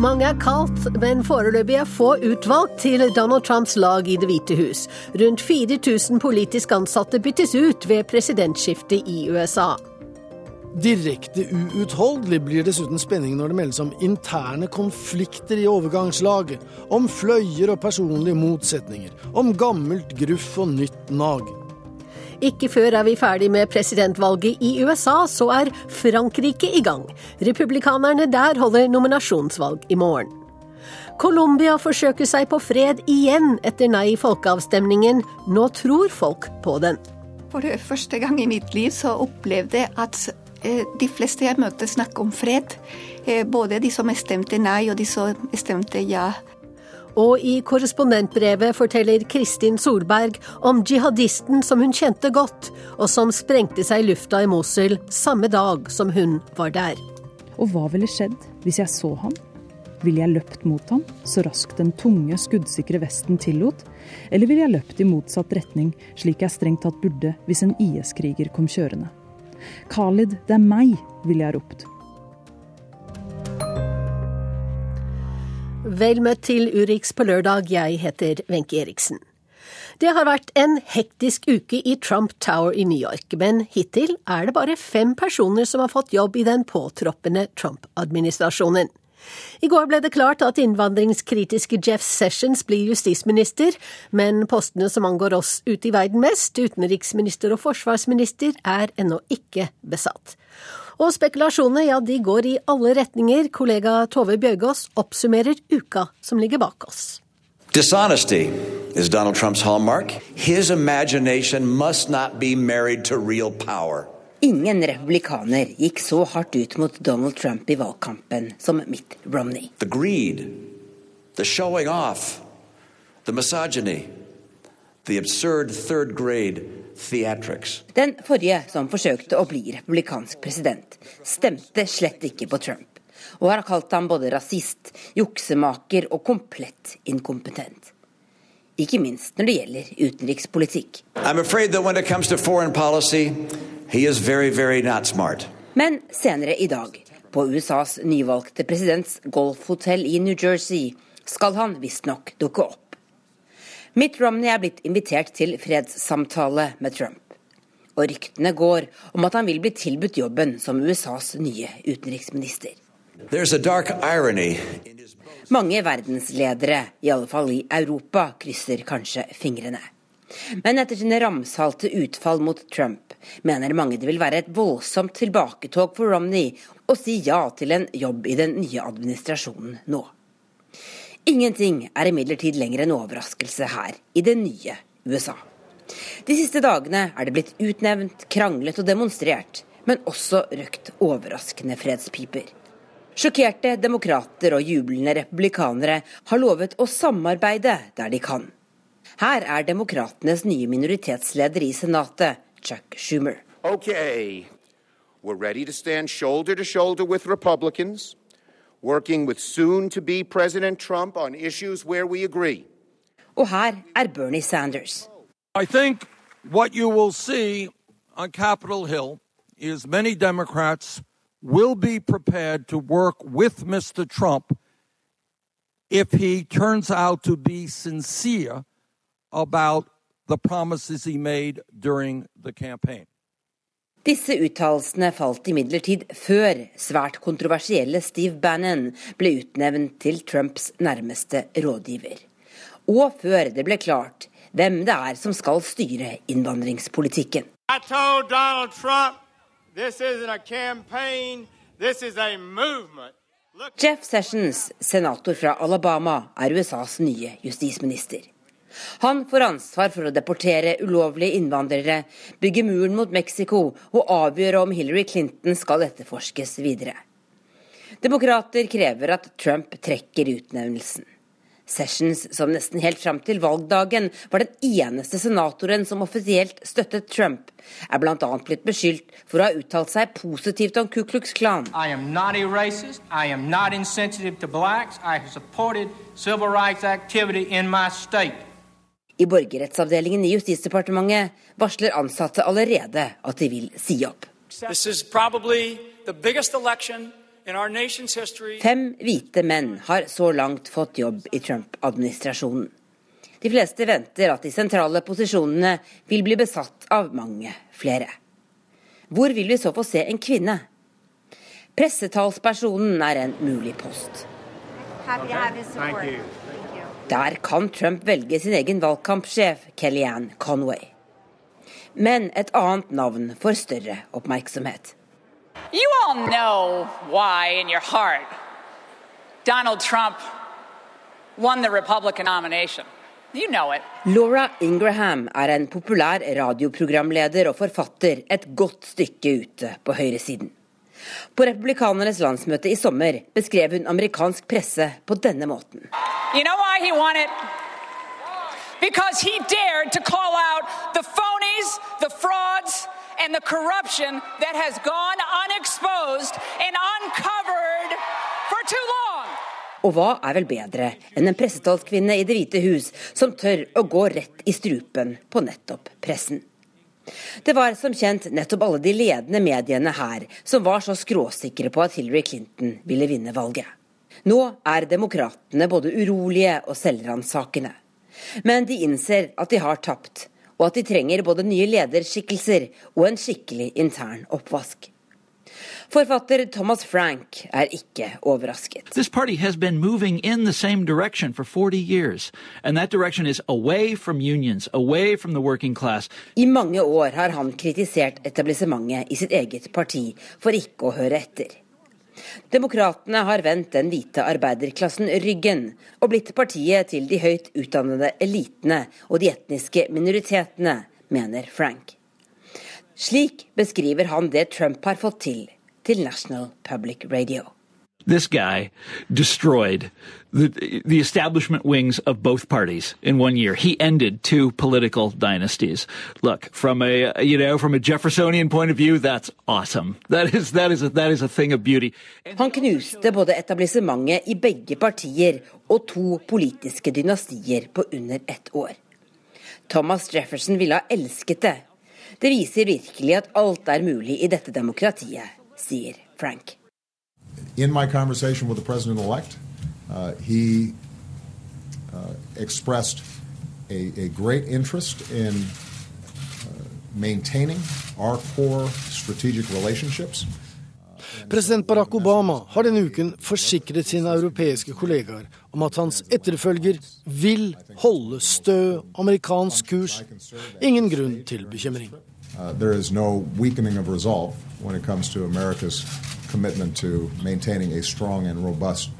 Mange er kalt, men foreløpig er få utvalgt til Donald Trumps lag i Det hvite hus. Rundt 4000 politisk ansatte byttes ut ved presidentskiftet i USA. Direkte uutholdelig blir dessuten spenningen når det meldes om interne konflikter i overgangslaget, om fløyer og personlige motsetninger, om gammelt gruff og nytt nag. Ikke før er vi ferdig med presidentvalget i USA, så er Frankrike i gang. Republikanerne der holder nominasjonsvalg i morgen. Colombia forsøker seg på fred igjen etter nei i folkeavstemningen. Nå tror folk på den. For første gang i mitt liv så opplevde jeg at de fleste jeg møter, snakker om fred. Eh, både de som stemte nei, og de som stemte ja. Og i korrespondentbrevet forteller Kristin Solberg om jihadisten som hun kjente godt, og som sprengte seg i lufta i Mosul samme dag som hun var der. Og hva ville skjedd hvis jeg så ham? Ville jeg løpt mot ham så raskt den tunge, skuddsikre vesten tillot? Eller ville jeg løpt i motsatt retning, slik jeg strengt tatt burde hvis en IS-kriger kom kjørende? Khalid, det er meg, ville jeg ropt. Vel møtt til Urix på lørdag, jeg heter Wenche Eriksen. Det har vært en hektisk uke i Trump Tower i New York, men hittil er det bare fem personer som har fått jobb i den påtroppende Trump-administrasjonen. I går ble det klart at innvandringskritiske Jeff Sessions blir justisminister, men postene som angår oss ute i verden mest, utenriksminister og forsvarsminister, er ennå ikke besatt. Og spekulasjonene ja, de går i alle retninger. Kollega Tove Bjørgaas oppsummerer uka som ligger bak oss. Dishonesty is Donald Trumps hallmark. His imagination must not be married to real power. Ingen republikaner gikk så hardt ut mot Donald Trump i valgkampen som Mitt Romney. The greed, the showing off, the misogyny, the absurd third grade theatrics. Den forrige som forsøkte å bli republikansk president, stemte slett ikke på Trump, og har kalt ham både rasist, juksemaker og komplett inkompetent. Ikke minst når det gjelder utenrikspolitikk. Policy, very, very Men senere i dag, på USAs nyvalgte presidents golfhotell i New Jersey, skal han visstnok dukke opp. Mitt Romney er blitt invitert til fredssamtale med Trump. Og ryktene går om at han vil bli tilbudt jobben som USAs nye utenriksminister. Mange verdensledere, i alle fall i Europa, krysser kanskje fingrene. Men etter sine ramsalte utfall mot Trump mener mange det vil være et voldsomt tilbaketog for Romney å si ja til en jobb i den nye administrasjonen nå. Ingenting er imidlertid lenger en overraskelse her i det nye USA. De siste dagene er det blitt utnevnt, kranglet og demonstrert, men også røkt overraskende fredspiper. Sjokkerte demokrater og jublende republikanere har lovet å samarbeide der de kan. Her er demokratenes nye minoritetsleder i Senatet, Chuck Schumer. Okay. We're ready to stand shoulder to shoulder with Republicans working with soon-to-be President Trump on issues where we agree. Og her er Bernie Sanders. I think what you will see on Capitol Hill is many Democrats will be prepared to work with Mr. Trump if he turns out to be sincere about the promises he made during the campaign. Disse uttalelsene falt imidlertid før svært kontroversielle Steve Bannon ble utnevnt til Trumps nærmeste rådgiver. Og før det ble klart hvem det er som skal styre innvandringspolitikken. Jeff Sessions, senator fra Alabama, er USAs nye justisminister. Han får ansvar for å deportere ulovlige innvandrere, bygge muren mot Mexico og avgjøre om Hillary Clinton skal etterforskes videre. Demokrater krever at Trump trekker utnevnelsen. Sessions, som nesten helt fram til valgdagen var den eneste senatoren som offisielt støttet Trump, er bl.a. blitt beskyldt for å ha uttalt seg positivt om Ku Klux Klan. I borgerrettsavdelingen i Justisdepartementet varsler ansatte allerede at de vil si opp. This is probably the biggest election Fem hvite menn har så langt fått jobb i Trump-administrasjonen. De fleste venter at de sentrale posisjonene vil bli besatt av mange flere. Hvor vil vi så få se en kvinne? Pressetalspersonen er en mulig post. Der kan Trump velge sin egen valgkampsjef, Kellyanne Conway. Men et annet navn får større oppmerksomhet. You all know why in your heart Donald Trump won the Republican nomination. You know it. Laura Ingraham er en populær radioprogramleder og forfatter et godt stykke ute på høyresiden. På republikanernes landsmøte i sommer beskrev hun amerikansk presse på denne måten. You know why he won it? Because he dared to call out the phonies, the frauds, and the corruption that has gone unexposed and uncovered for too long. Og hva er vel bedre enn en pressetalskvinne i Det hvite hus som tør å gå rett i strupen på nettopp pressen? Det var som kjent nettopp alle de ledende mediene her som var så skråsikre på at Hillary Clinton ville vinne valget. Nå er demokratene både urolige og selvransakende. Men de innser at de har tapt, og at de trenger både nye lederskikkelser og en skikkelig intern oppvask. Forfatter Thomas Frank er ikke overrasket. This party has been moving in the same direction for 40 years, and that direction is away from unions, away from the working class. I mange år har han kritisert etablissementet i sitt eget parti for ikke å høre etter. Demokratene har vendt den hvite arbeiderklassen ryggen og blitt partiet til de høyt utdannede elitene og de etniske minoritetene, mener Frank. Slik beskriver han det Trump har fått til til National Public Radio. This guy destroyed the, the establishment wings of both parties in one year. He ended two political dynasties. Look, from a you know from a Jeffersonian point of view, that's awesome. That is that is a, that is a thing of beauty. Han knuste både etablissementet i begge partier og to politiske dynastier på under ett år. Thomas Jefferson ville ha elsket det. Det viser virkelig at alt er mulig i dette demokratiet, sier Frank. In my conversation with the president elect, uh, he uh, expressed a, a, great interest in uh, maintaining our core strategic relationships. President Barack Obama har denne uken forsikret sine europeiske kollegaer om at hans etterfølger vil holde stø amerikansk kurs. Ingen grunn til bekymring. Uh, commitment to maintaining a strong and robust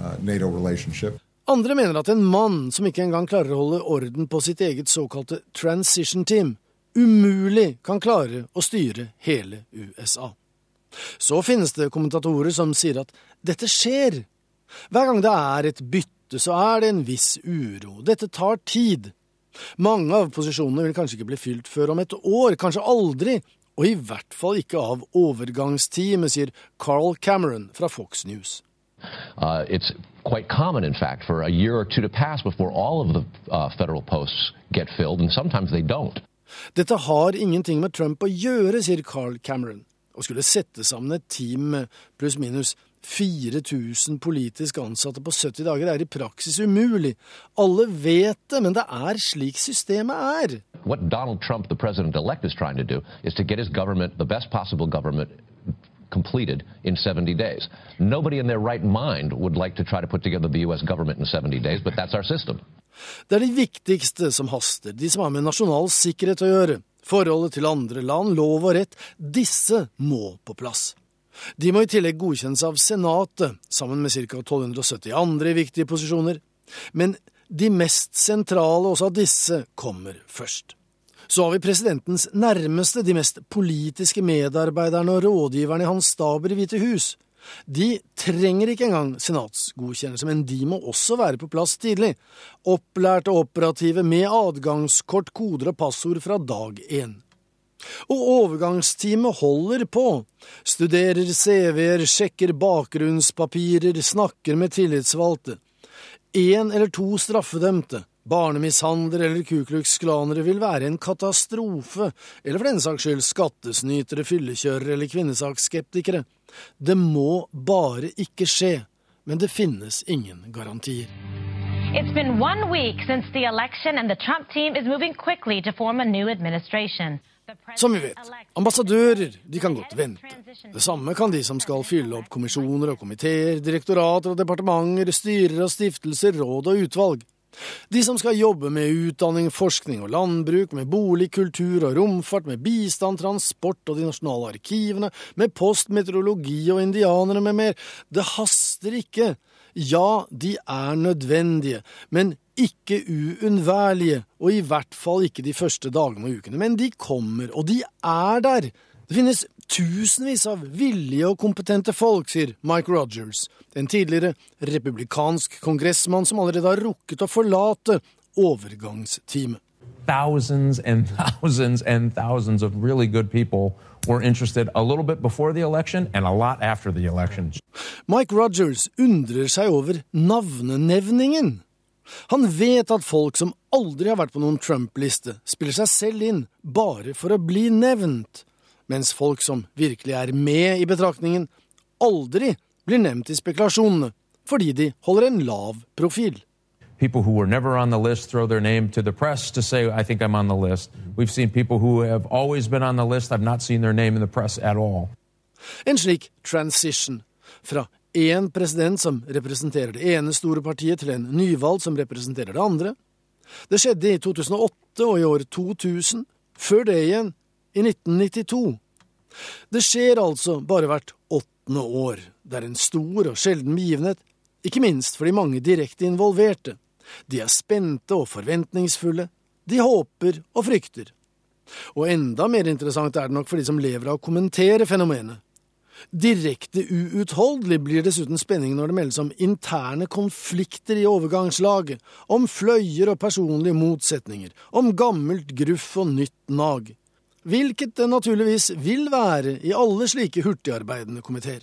uh, NATO relationship. Andre mener at en mann som ikke engang klarer å holde orden på sitt eget såkalte transition team, umulig kan klare å styre hele USA. Så finnes det kommentatorer som sier at dette skjer. Hver gang det er et bytte, så er det en viss uro. Dette tar tid. Mange av posisjonene vil kanskje ikke bli fylt før om et år, kanskje aldri, og i hvert fall ikke av overgangsteamet, sier Carl Cameron fra Fox News. Uh, it's quite common, in fact, for a year or two to pass before all of the uh, federal posts get filled, and sometimes they don't. Dette har ingenting med Trump å gjøre, sier Carl Cameron. Å skulle sette sammen et team med pluss-minus 4000 politisk ansatte på 70 dager er i praksis umulig. Alle vet det, men det er slik systemet er. What Donald Trump, the president-elect, is trying to do is to get his government, the best possible government, completed in 70 days. Nobody in their right mind would like to try to put together the U.S. government in 70 days, but that's our system. Det er de viktigste som haster, de som har med nasjonal sikkerhet å gjøre. Forholdet til andre land, lov og rett. Disse må på plass. De må i tillegg godkjennes av Senatet, sammen med ca. 1270 andre viktige posisjoner. Men de mest sentrale også av disse kommer først. Så har vi presidentens nærmeste, de mest politiske medarbeiderne og rådgiverne i hans staber i Hvite hus. De trenger ikke engang senatsgodkjennelse, men de må også være på plass tidlig. Opplærte operative med adgangskort, koder og passord fra dag én. Og overgangsteamet holder på. Studerer CV-er, sjekker bakgrunnspapirer, snakker med tillitsvalgte. Én eller to straffedømte, barnemishandlere eller Ku vil være en katastrofe, eller for den saks skyld skattesnytere, fyllekjørere eller kvinnesaksskeptikere. Det må bare ikke skje, men det finnes ingen garantier. It's been one week since the election, and the Trump team is moving quickly to form a new administration. Som vi vet, ambassadører de kan godt vente. Det samme kan de som skal fylle opp kommisjoner og komiteer, direktorater og departementer, styrer og stiftelser, råd og utvalg. De som skal jobbe med utdanning, forskning og landbruk, med bolig, kultur og romfart, med bistand, transport og de nasjonale arkivene, med post, meteorologi og indianere med mer. Det haster ikke. Ja, de er nødvendige, men ikke uunnværlige, og i hvert fall ikke de første dagene og ukene. Men de kommer, og de er der. Det finnes tusenvis av villige og kompetente folk, sier Mike Rogers, en tidligere republikansk kongressmann som allerede har rukket å forlate overgangsteamet. Thousands and thousands and thousands of really good people were interested a little bit before the election and a lot after the election. Mike Rogers undrer seg over navnenevningen. Han vet at folk som aldri har vært på noen Trump-liste, spiller seg selv inn bare for å bli nevnt mens folk som virkelig er med i betraktningen, aldri blir nevnt i spekulasjonene, fordi de holder en lav profil. People who were never on the list throw their name to the press to say, I think I'm on the list. We've seen people who have always been on the list. I've not seen their name in the press at all. En slik transition fra én president som representerer det ene store partiet, til en nyvalgt som representerer det andre. Det skjedde i 2008 og i år 2000. Før det igjen i 1992. Det skjer altså bare hvert åttende år. Det er en stor og sjelden begivenhet, ikke minst for de mange direkte involverte. De er spente og forventningsfulle. De håper og frykter. Og enda mer interessant er det nok for de som lever av å kommentere fenomenet. Direkte uutholdelig blir dessuten spenningen når det meldes om interne konflikter i overgangslaget, om fløyer og personlige motsetninger, om gammelt gruff og nytt nag hvilket det naturligvis vil være i alle slike hurtigarbeidende komiteer.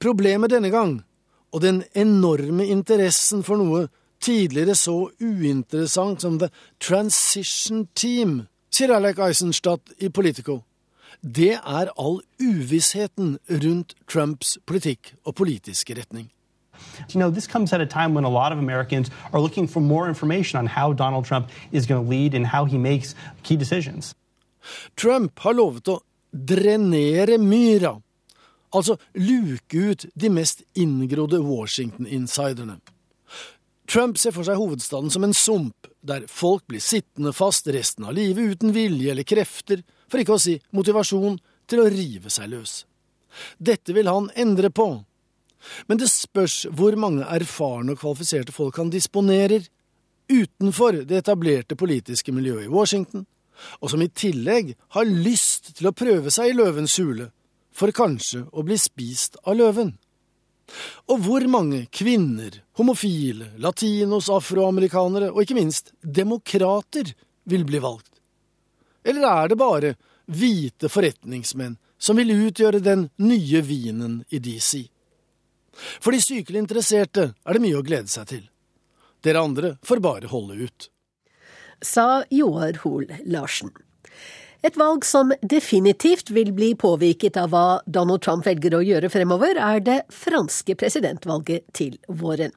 Problemet denne gang, og den enorme interessen for noe tidligere så uinteressant som The Transition Team, sier Alec Eisenstadt i Politico, det er all uvissheten rundt Trumps politikk og politiske retning. You know, this comes at a time when a lot of Americans are looking for more information on how Donald Trump is going to lead and how he makes key decisions. Trump har lovet å drenere myra, altså luke ut de mest inngrodde Washington-insiderne. Trump ser for seg hovedstaden som en sump, der folk blir sittende fast resten av livet uten vilje eller krefter, for ikke å si motivasjon, til å rive seg løs. Dette vil han endre på. Men det spørs hvor mange erfarne og kvalifiserte folk han disponerer utenfor det etablerte politiske miljøet i Washington, og som i tillegg har lyst til å prøve seg i løvens hule, for kanskje å bli spist av løven. Og hvor mange kvinner, homofile, latinos, afroamerikanere og ikke minst demokrater vil bli valgt? Eller er det bare hvite forretningsmenn som vil utgjøre den nye vinen i DC? For de sykelig interesserte er det mye å glede seg til. Dere andre får bare holde ut sa Joar Hoel Larsen. Et valg som definitivt vil bli påvirket av hva Donald Trump velger å gjøre fremover, er det franske presidentvalget til våren.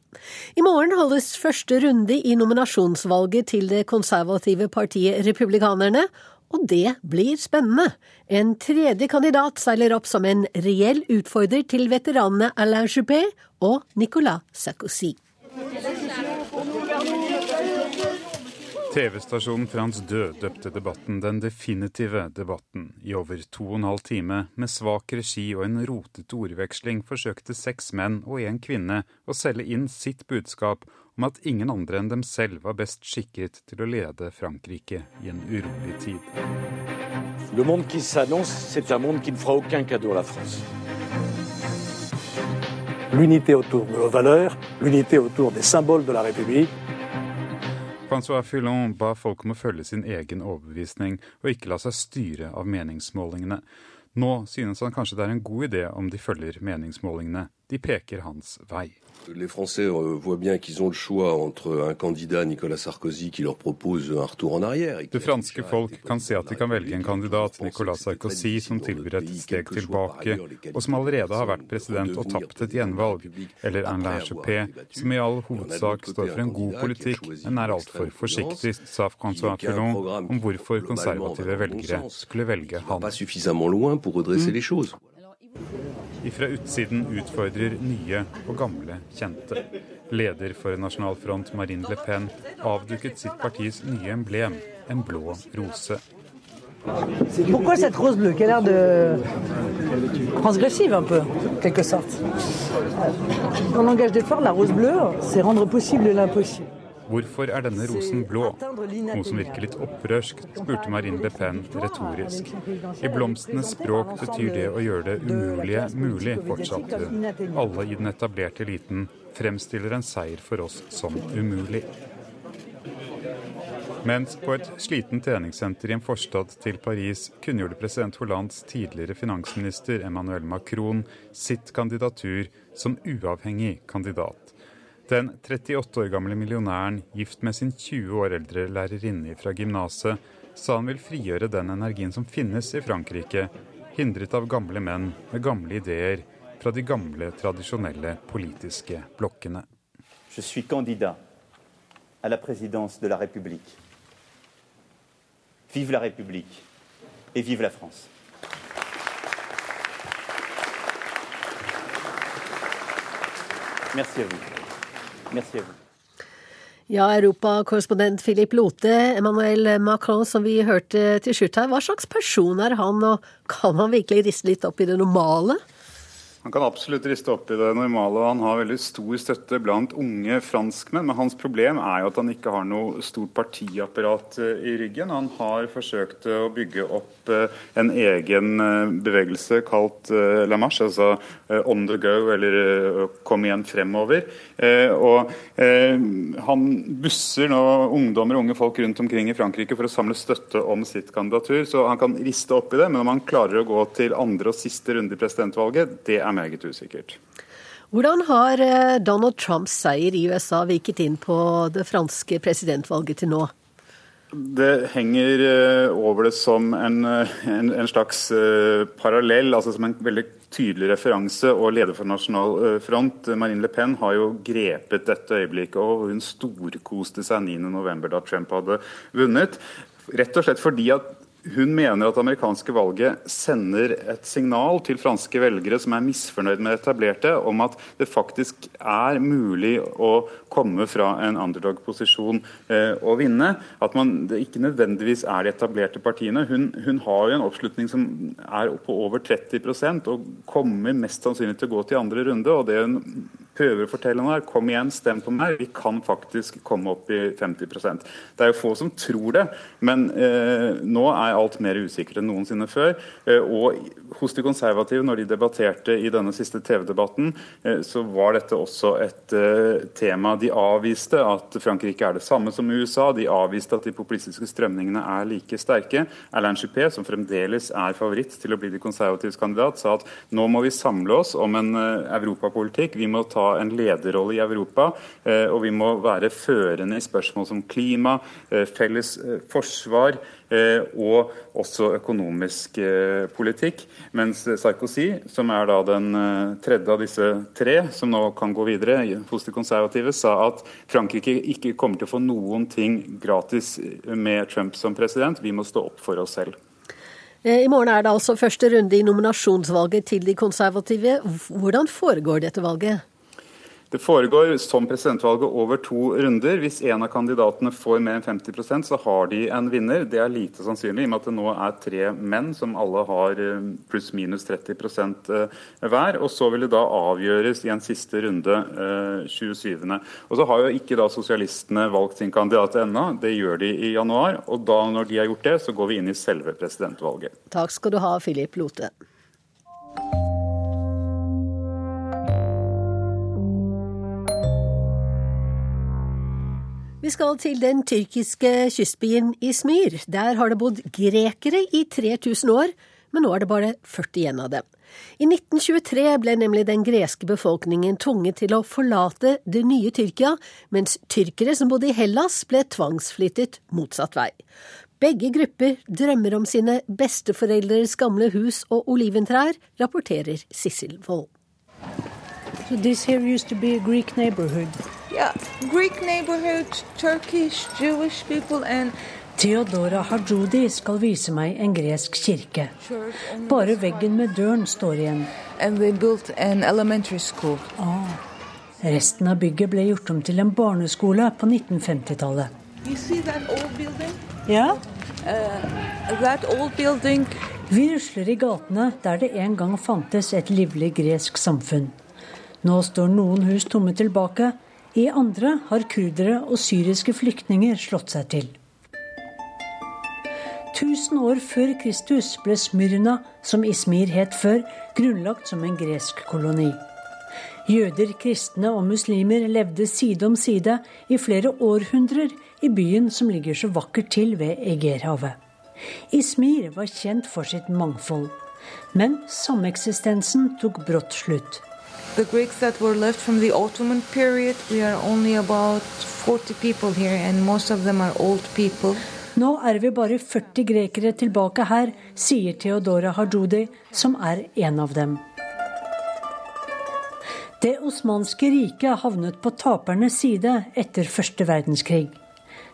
I morgen holdes første runde i nominasjonsvalget til det konservative partiet Republikanerne, og det blir spennende. En tredje kandidat seiler opp som en reell utfordrer til veteranene Alain Juppé og Nicolas Sarkozy. TV-stasjonen Frans Død døpte debatten Den definitive debatten. I over to og en halv time, med svak regi og en rotete ordveksling, forsøkte seks menn og én kvinne å selge inn sitt budskap om at ingen andre enn dem selv var best skikket til å lede Frankrike i en urolig tid. Le monde qui s'annonce, c'est un monde qui ne fera aucun cadeau à la France. l'unité autour de nos valeurs, l'unité autour des symboles de la République. Francois Fillon ba folk om å følge sin egen overbevisning og ikke la seg styre av meningsmålingene. Nå synes han kanskje det er en god idé om de følger meningsmålingene. De peker hans vei. Les Français euh, voient bien qu'ils ont le choix entre un candidat, Nicolas Sarkozy, qui leur propose un retour en arrière. Det franske folk kan se at de kan velge en kandidat, Nicolas Sarkozy, som tilbyr et steg tilbake, og som allerede har vært president og tapt et gjenvalg, eller Alain Juppé, som i all hovedsak står for en god politikk, men er altfor forsiktig, sa Francois Fillon om hvorfor konservative velgere skulle velge han. Ifra utsiden utfordrer nye og gamle kjente. Leder for Nasjonal Front, Marine Le Pen, avduket sitt partis nye emblem, en blå rose. Pourquoi cette rose bleue qui a l'air de transgressive un peu, quelque sorte En langage d'effort, la rose bleue, c'est rendre possible l'impossible. Hvorfor er denne rosen blå? Noe som virker litt opprørsk, spurte Marine Le Pen retorisk. I blomstenes språk betyr det å gjøre det umulige mulig, fortsatte hun. Alle i den etablerte eliten fremstiller en seier for oss som umulig. Mens på et sliten treningssenter i en forstad til Paris kunngjorde president Hollands tidligere finansminister Emmanuel Macron sitt kandidatur som uavhengig kandidat. Den 38 år gamle millionæren, gift med sin 20 år eldre lærerinne fra gymnaset, sa han vil frigjøre den energien som finnes i Frankrike, hindret av gamle menn med gamle ideer fra de gamle, tradisjonelle politiske blokkene. Jeg er kandidat til la av de. Vive la République vive la France. Merci à vous. Merci à vous. Ja, europakorrespondent Philip Lote, Emmanuel Macron, som vi hørte til slutt her. Hva slags person er han, og kan han virkelig riste litt opp i det normale? Han kan absolutt riste opp i det normale, og han har veldig stor støtte blant unge franskmenn. Men hans problem er jo at han ikke har noe stort partiapparat eh, i ryggen. Han har forsøkt å bygge opp eh, en egen eh, bevegelse kalt La Marche, altså on the go, eller kom igjen fremover. Og han busser nå ungdommer og unge folk rundt omkring i Frankrike for å samle støtte om sitt kandidatur. Så han kan riste opp i det, men om han klarer å gå til andre og siste runde i presidentvalget, det er meget usikkert. Hvordan har eh, Donald Trumps seier i USA virket inn på det franske presidentvalget til nå? Det henger eh, over det som en, eh, en, en slags parallell, altså som en veldig tydelig referanse. Og leder for Nasjonal Front, Marine Le Pen, har jo grepet dette øyeblikket. Og hun storkoste seg 9.11. da Trump hadde vunnet. Rett og slett fordi at hun mener at det amerikanske valget sender et signal til franske velgere som er misfornøyd med det etablerte, om at det faktisk er mulig å komme fra en underdog-posisjon eh, og vinne. At man, det ikke nødvendigvis er de etablerte partiene. Hun, hun har jo en oppslutning som er på over 30% og kommer mest sannsynlig til å gå til andre runde. og det hun prøver å fortelle noe her. kom igjen, stem på meg. Vi kan faktisk komme opp i 50% Det er jo få som tror det, men eh, nå er alt mer usikkert enn noensinne før. Eh, og hos de konservative, når de debatterte i denne siste TV-debatten, eh, så var dette også et eh, tema. De avviste at Frankrike er det samme som USA. De avviste at de populistiske strømningene er like sterke. Alain Juppé, som fremdeles er favoritt til å bli de konservatives kandidat, sa at nå må vi samle oss om en eh, europapolitikk. Vi må ta en lederrolle i Europa. Eh, og vi må være førende i spørsmål som klima, eh, felles eh, forsvar og også økonomisk politikk. Mens Sarkozy, som er da den tredje av disse tre som nå kan gå videre hos de konservative, sa at Frankrike ikke kommer til å få noen ting gratis med Trump som president. Vi må stå opp for oss selv. I morgen er det altså første runde i nominasjonsvalget til de konservative. Hvordan foregår dette valget? Det foregår som presidentvalget over to runder. Hvis en av kandidatene får mer enn 50% så har de en vinner. Det er lite sannsynlig, i og med at det nå er tre menn som alle har eh, pluss-minus 30 eh, hver. Og så vil det da avgjøres i en siste runde 27. Eh, og så har jo ikke da sosialistene valgt sin kandidat ennå. Det gjør de i januar. Og da når de har gjort det, så går vi inn i selve presidentvalget. Takk skal du ha, Philip Lote. Vi skal til den tyrkiske kystbyen Izmir. Der har det bodd grekere i 3000 år, men nå er det bare 40 igjen av dem. I 1923 ble nemlig den greske befolkningen tvunget til å forlate det nye Tyrkia, mens tyrkere som bodde i Hellas ble tvangsflyttet motsatt vei. Begge grupper drømmer om sine besteforeldres gamle hus og oliventrær, rapporterer Sissel Wold. So Yeah, Greek neighborhood, Turkish, Jewish people and Theodora Hajodi skal vise meg en gresk kirke. Bare veggen med døren står igjen. Ah. Resten av bygget ble gjort om til en barneskole på 1950-tallet. Ja? Uh, Vi rusler i gatene der det en gang fantes et livlig gresk samfunn. Nå står noen hus tomme tilbake, i andre har kurdere og syriske flyktninger slått seg til. 1000 år før Kristus ble Smyrna, som Ismir het før, grunnlagt som en gresk koloni. Jøder, kristne og muslimer levde side om side i flere århundrer i byen som ligger så vakkert til ved Egerhavet. Ismir var kjent for sitt mangfold, men sameksistensen tok brått slutt. The Greeks that were left from the Ottoman period, we are only about 40 people here, and most of them are old people. Nå er vi bare 40 grekere tilbake her, sier Theodora Hajoudi, som er en av dem. Det osmanske riket havnet på tapernes side etter første verdenskrig.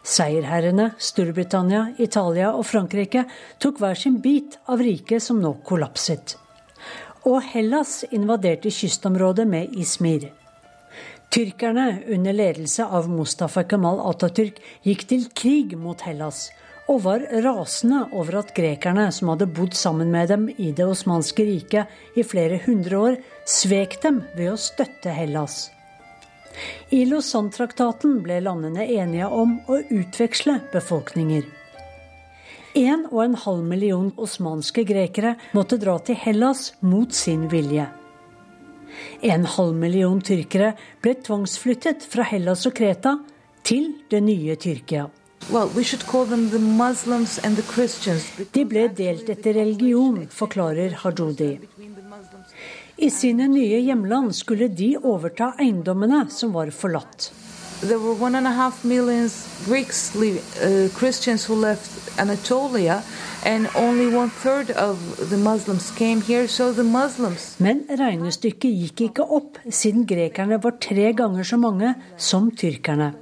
Seierherrene Storbritannia, Italia og Frankrike tok hver sin bit av riket som nå kollapset. Og Hellas invaderte kystområdet med Ismir. Tyrkerne under ledelse av Mustafa Kemal Atatürk gikk til krig mot Hellas og var rasende over at grekerne, som hadde bodd sammen med dem i Det osmanske riket i flere hundre år, svek dem ved å støtte Hellas. I Lausanne-traktaten ble landene enige om å utveksle befolkninger. En og en halv million osmanske grekere måtte dra til Hellas mot sin vilje. En halv million tyrkere ble tvangsflyttet fra Hellas og Kreta til det nye Tyrkia. De ble delt etter religion, forklarer Hajodi. I sine nye hjemland skulle de overta eiendommene som var forlatt. There were one and a half million Greeks, uh, Christians who left Anatolia, and only one third of the Muslims came here. So the Muslims. Men regnestykket gikk ikke opp, siden grekerne var tre ganger så mange som tyrkerne.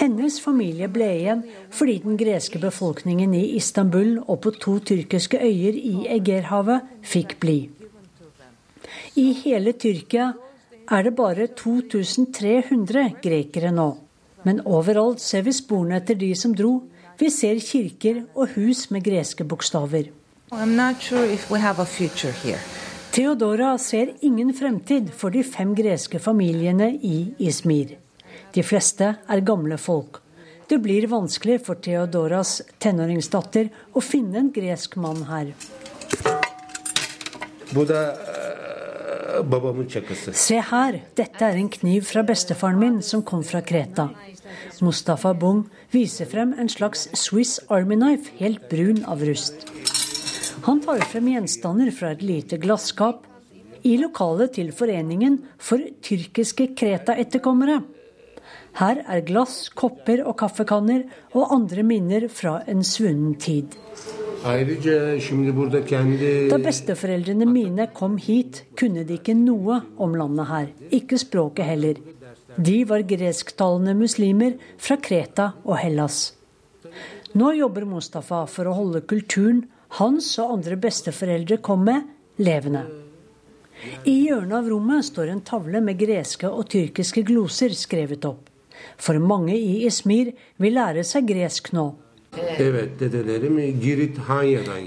Hennes familie ble igjen fordi den greske befolkningen i Istanbul og på to tyrkiske øyer i Egerhavet fikk bli. I hele Tyrkia er det bare 2300 grekere nå. Men overalt ser vi sporene etter de som dro. Vi ser kirker og hus med greske bokstaver. Sure Theodora ser ingen fremtid for de fem greske familiene i Izmir. De fleste er gamle folk. Det blir vanskelig for Theodoras tenåringsdatter å finne en gresk mann her. Se her, dette er en kniv fra bestefaren min som kom fra Kreta. Mustafa Bung viser frem en slags Swiss Army Knife, helt brun av rust. Han tar frem gjenstander fra et lite glasskap i lokalet til Foreningen for tyrkiske Kreta-etterkommere. Her er glass, kopper og kaffekanner og andre minner fra en svunnen tid. Da besteforeldrene mine kom hit, kunne de ikke noe om landet her. Ikke språket heller. De var gresktalende muslimer fra Kreta og Hellas. Nå jobber Mustafa for å holde kulturen hans og andre besteforeldre kom med, levende. I hjørnet av rommet står en tavle med greske og tyrkiske gloser skrevet opp. For mange i Ismir vil lære seg gresk nå.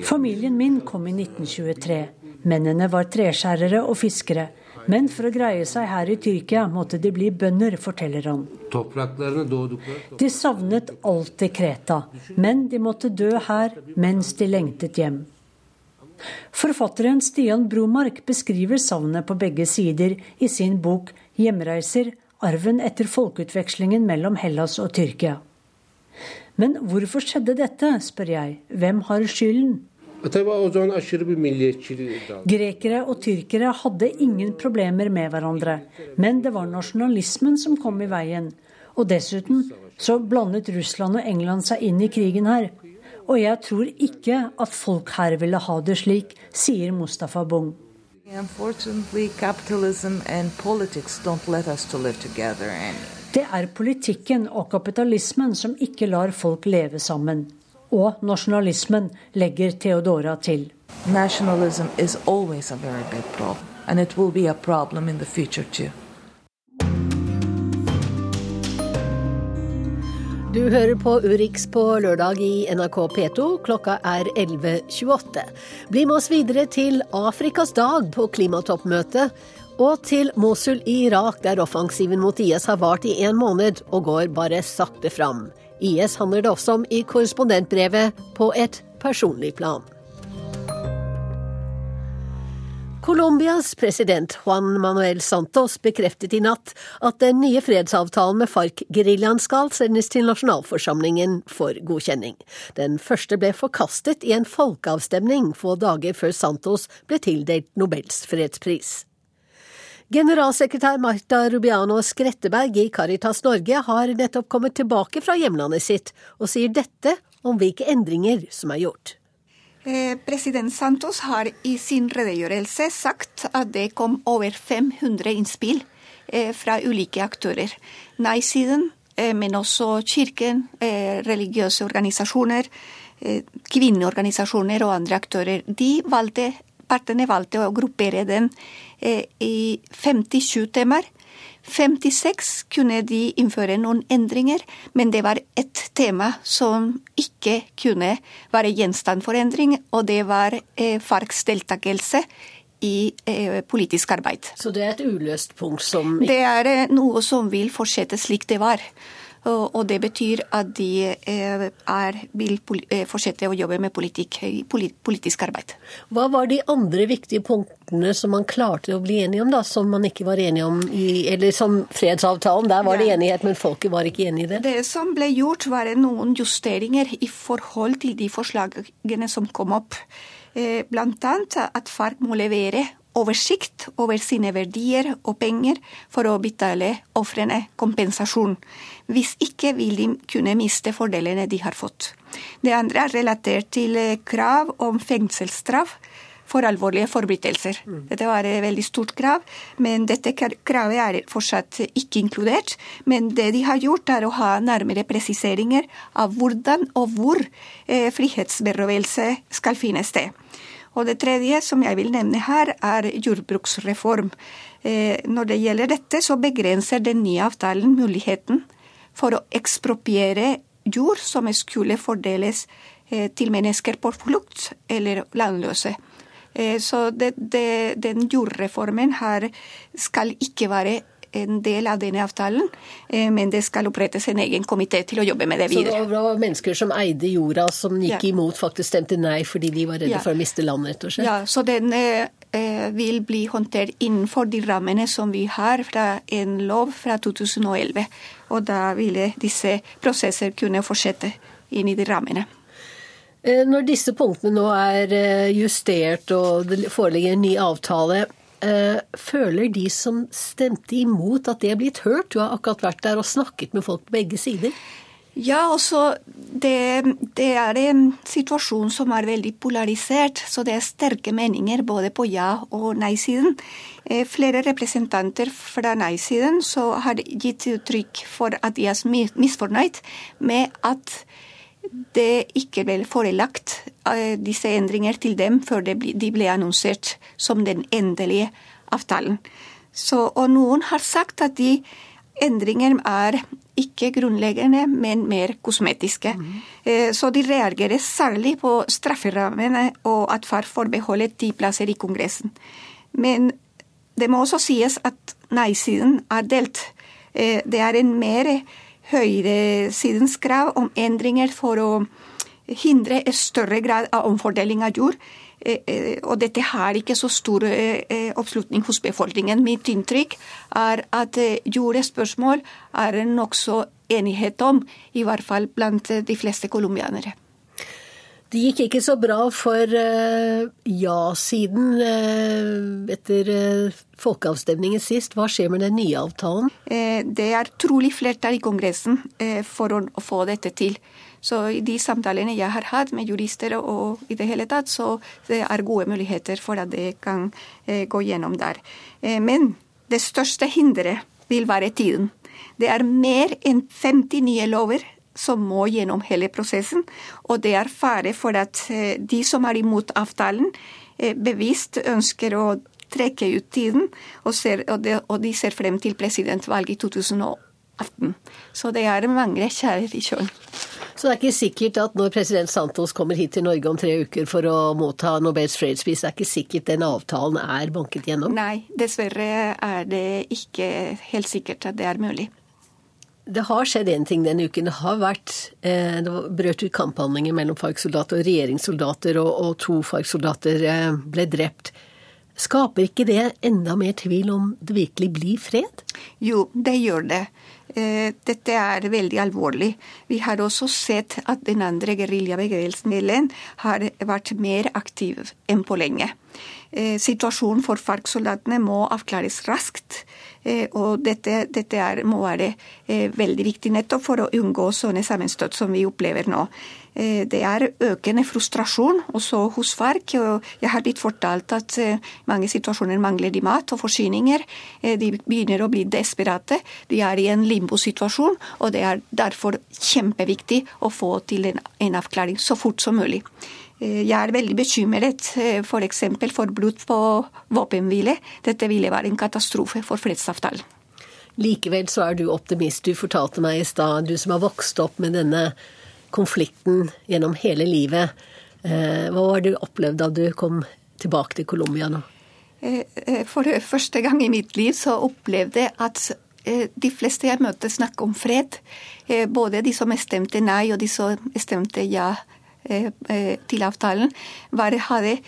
Familien min kom i 1923. Mennene var treskjærere og fiskere. Men for å greie seg her i Tyrkia måtte de bli bønder, forteller han. De savnet alltid Kreta, men de måtte dø her mens de lengtet hjem. Forfatteren Stian Bromark beskriver savnet på begge sider i sin bok 'Hjemreiser arven etter folkeutvekslingen mellom Hellas og Tyrkia. Men hvorfor skjedde dette, spør jeg. Hvem har skylden? Grekere og tyrkere hadde ingen problemer med hverandre, men det var nasjonalismen som kom i veien. Og dessuten så blandet Russland og England seg inn i krigen her. Og jeg tror ikke at folk her ville ha det slik, sier Mustafa Bung. Det er politikken og kapitalismen som ikke lar folk leve sammen. Og nasjonalismen, legger Theodora til. Nationalism is always a very big problem, and it will be a problem in the future too. Du hører på Urix på lørdag i NRK P2. Klokka er 11.28. Bli med oss videre til Afrikas dag på klimatoppmøtet. Og til Mosul i Irak, der offensiven mot IS har vart i en måned og går bare sakte fram. IS handler det også om i korrespondentbrevet på et personlig plan. Colombias president Juan Manuel Santos bekreftet i natt at den nye fredsavtalen med FARC-geriljaen skal sendes til nasjonalforsamlingen for godkjenning. Den første ble forkastet i en folkeavstemning få dager før Santos ble tildelt Nobels fredspris. Generalsekretær Marta Rubiano Skretteberg i Caritas Norge har nettopp kommet tilbake fra hjemlandet sitt, og sier dette om hvilke endringer som er gjort. Eh, president Santos har i sin redegjørelse sagt at det kom over 500 innspill eh, fra ulike aktører. Nei-siden, eh, men også kirken, religiøse organisasjoner, kvinneorganisasjoner og andre aktører. De valgte, partene valgte å gruppere den i 57 temaer 56 kunne de innføre noen endringer, men det var ett tema som ikke kunne være gjenstand for endring, og det var Farks FARCs deltakelse i eh, politisk arbeid. Så det er et uløst punkt som Det er eh, noe som vil fortsette slik det var. Og det betyr at de eh, er, vil eh, fortsette å jobbe med politikk, politisk arbeid. Hva var de andre viktige punktene som man klarte å bli enige om, da, som man ikke var enige om i Eller som fredsavtalen, der var det enighet, men folket var ikke enig i det? Det som ble gjort, var noen justeringer i forhold til de forslagene som kom opp. Bl.a. at FARC må levere oversikt over sine verdier og penger for å betale ofrene kompensasjon. Hvis ikke vil de kunne miste fordelene de har fått. Det andre er relatert til krav om fengselsstraff for alvorlige forbrytelser. Mm. Dette var et veldig stort krav, men dette kravet er fortsatt ikke inkludert. Men det de har gjort, er å ha nærmere presiseringer av hvordan og hvor eh, frihetsberøvelse skal finne sted. Og det tredje som jeg vil nevne her, er jordbruksreform. Eh, når det gjelder dette, så begrenser den nye avtalen muligheten for å ekspropriere jord som skulle fordeles eh, til mennesker på flukt eller landløse. Eh, så det, det, den jordreformen her skal ikke være en del av denne avtalen, eh, men det skal opprettes en egen komité til å jobbe med det videre. Så det var mennesker som eide jorda, som gikk ja. imot, faktisk stemte nei fordi de var redde ja. for å miste landet, rett og slett? Ja, så den eh, eh, vil bli håndtert innenfor de rammene som vi har fra en lov fra 2011. Og da ville disse prosesser kunne fortsette inn i de rammene. Når disse punktene nå er justert og det foreligger en ny avtale, Eh, føler de som stemte imot at det er blitt hørt? Du har akkurat vært der og snakket med folk på begge sider. Ja, altså det, det, er en situasjon som er veldig polarisert, så det er sterke meninger både på ja- og nei-siden. Eh, flere representanter fra nei-siden har gitt uttrykk for at de er misfornøyd med at det ikke ble forelagt eh, disse endringer til dem før de ble annonsert som den endelige avtalen. Så, og noen har sagt at de endringene er ikke grunnleggende, men mer kosmetiske. Mm. Så de reagerer særlig på strafferammene og at far får beholde ti plasser i Kongressen. Men det må også sies at nei-siden er delt. Eh, det er en mer høyresidens krav om endringer for å hindre en større grad av omfordeling av jord, og dette har ikke så stor oppslutning hos befolkningen. Mitt inntrykk er at jordespørsmål er nokså enighet om, i hvert fall blant de fleste colombianere. Det gikk ikke så bra for ja-siden etter folkeavstemningen sist. Hva skjer med den nye avtalen? Det er trolig flertall i Kongressen for å få dette til. Så i de samtalene jeg har hatt med jurister og i det hele tatt, så det er gode muligheter for at det kan eh, gå gjennom der. Eh, men det største hinderet vil være tiden. Det er mer enn 50 nye lover som må gjennom hele prosessen, og det er fare for at eh, de som er imot avtalen, bevisst ønsker å trekke ut tiden, og, ser, og, de, og de ser frem til presidentvalget i 2018. Så det er mange kjære i kjølen. Så det er ikke sikkert at når president Santos kommer hit til Norge om tre uker for å motta Nobels fredspris, det er ikke sikkert den avtalen er banket gjennom? Nei, dessverre er det ikke helt sikkert at det er mulig. Det har skjedd én ting denne uken. Det har vært eh, det brøt ut kamphandlinger mellom FARC-soldater og regjeringssoldater, og, og to FARC-soldater eh, ble drept. Skaper ikke det enda mer tvil om det virkelig blir fred? Jo, det gjør det. Eh, dette er veldig alvorlig. Vi har også sett at den andre geriljabevegelsen har vært mer aktiv enn på lenge. Eh, situasjonen for FARC-soldatene må avklares raskt. Eh, og dette, dette er, må være veldig viktig nettopp for å unngå sånne sammenstøt som vi opplever nå. Eh, det er økende frustrasjon også hos FARC. Jeg har blitt fortalt at eh, mange situasjoner mangler de mat og forsyninger. Eh, de begynner å bli desperate. De er i en limbosituasjon, og det er derfor kjempeviktig å få til en avklaring så fort som mulig. Jeg er veldig bekymret f.eks. For, for blod på våpenhvile. Dette ville være en katastrofe for fredsavtalen. Likevel så er du optimist. Du fortalte meg i stad, du som har vokst opp med denne konflikten gjennom hele livet. Eh, hva var det du opplevde da du kom tilbake til Colombia nå? Eh, eh, for første gang i mitt liv så opplevde jeg at de fleste jeg møtte, snakker om fred. Både de som stemte nei, og de som stemte ja til avtalen, bare hadde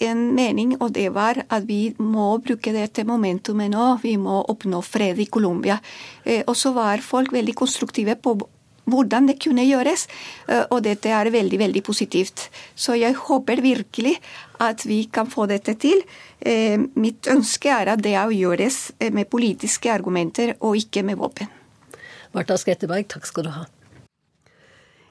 en mening, og det var at vi må bruke dette momentumet nå. Vi må oppnå fred i Colombia. Og så var folk veldig konstruktive på hvordan det kunne gjøres. Eh, og dette er veldig, veldig positivt. Så jeg håper virkelig at vi kan få dette til. Eh, mitt ønske er at det gjøres eh, med politiske argumenter og ikke med våpen. Marta Skretteberg, takk skal du ha.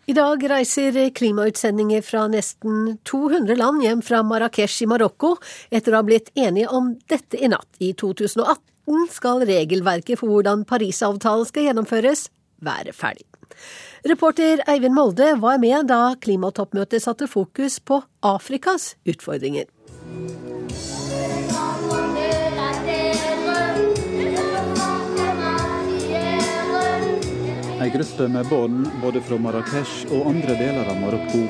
I dag reiser klimautsendinger fra nesten 200 land hjem fra Marrakech i Marokko etter å ha blitt enige om dette i natt. I 2018 skal regelverket for hvordan Parisavtalen skal gjennomføres, være ferdig. Reporter Eivind Molde var med da klimatoppmøtet satte fokus på Afrikas utfordringer. Ei gruppe med barn både fra Marrakech og andre deler av Marokko.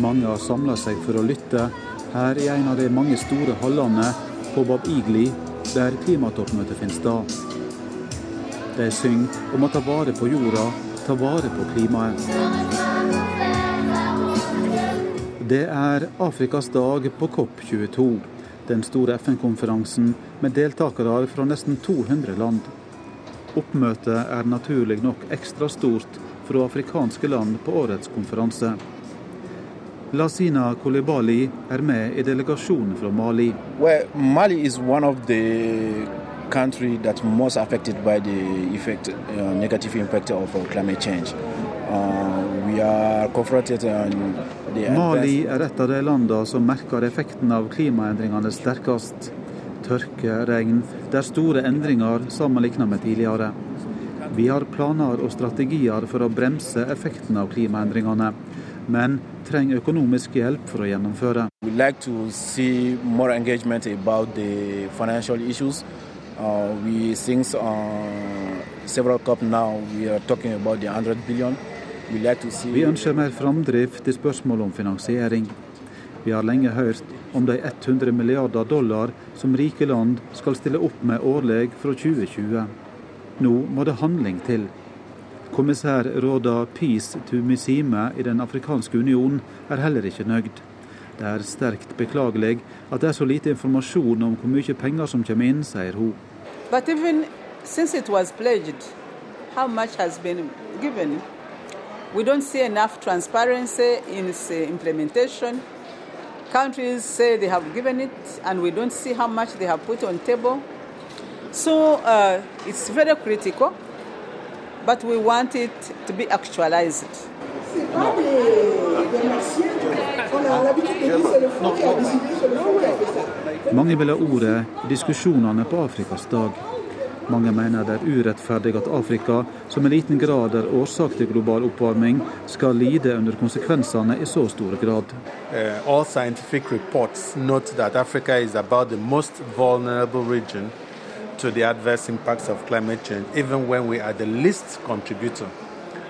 Mange har samla seg for å lytte her i en av de mange store hallene på Bab Igli, der klimatoppmøtet finner sted. De synger om å ta vare på jorda ta vare på klimaet. Det er Afrikas dag på COP22, den store FN-konferansen med deltakere fra nesten 200 land. Oppmøtet er naturlig nok ekstra stort fra afrikanske land på årets konferanse. Lasina Kolibali er med i delegasjonen fra Mali. Well, Mali is one of the country that most affected by the effect, uh, negative impact of uh, climate change. Uh, we are confronted Mali er et av de landene som merker effekten av klimaendringene sterkest. Tørke, regn, det er store endringer sammenlignet med tidligere. Vi har planer og strategier for å bremse effekten av klimaendringene, men trenger økonomisk hjelp for å gjennomføre. We like to see more engagement about the financial issues. Uh, we since uh, several cup now we are talking about the 100 billion. We like to see Vi ønsker mer framdrift i spørsmålet om finansiering. Vi har lenge hørt om de 100 milliarder dollar som rike land skal stille opp med årlig fra 2020. Nå må det handling til. Kommissær Råda Peace Musime i Den afrikanske union er heller ikke nøyd. Det er sterkt beklagelig at det er så lite informasjon om hvor mye penger som kommer inn, sier hun. But even since it was pledged, how much has been given? We don't see enough transparency in its implementation. Countries say they have given it, and we don't see how much they have put on table. So uh, it's very critical, but we want it to be actualized. Mange vil ha ordet diskusjonene på Afrikas dag. Mange mener det er urettferdig at Afrika, som i liten grad er årsak til global oppvarming, skal lide under konsekvensene i så stor grad. Uh, all scientific reports note that Africa is about the most vulnerable region to the adverse impacts of climate change, even when we are the least contributor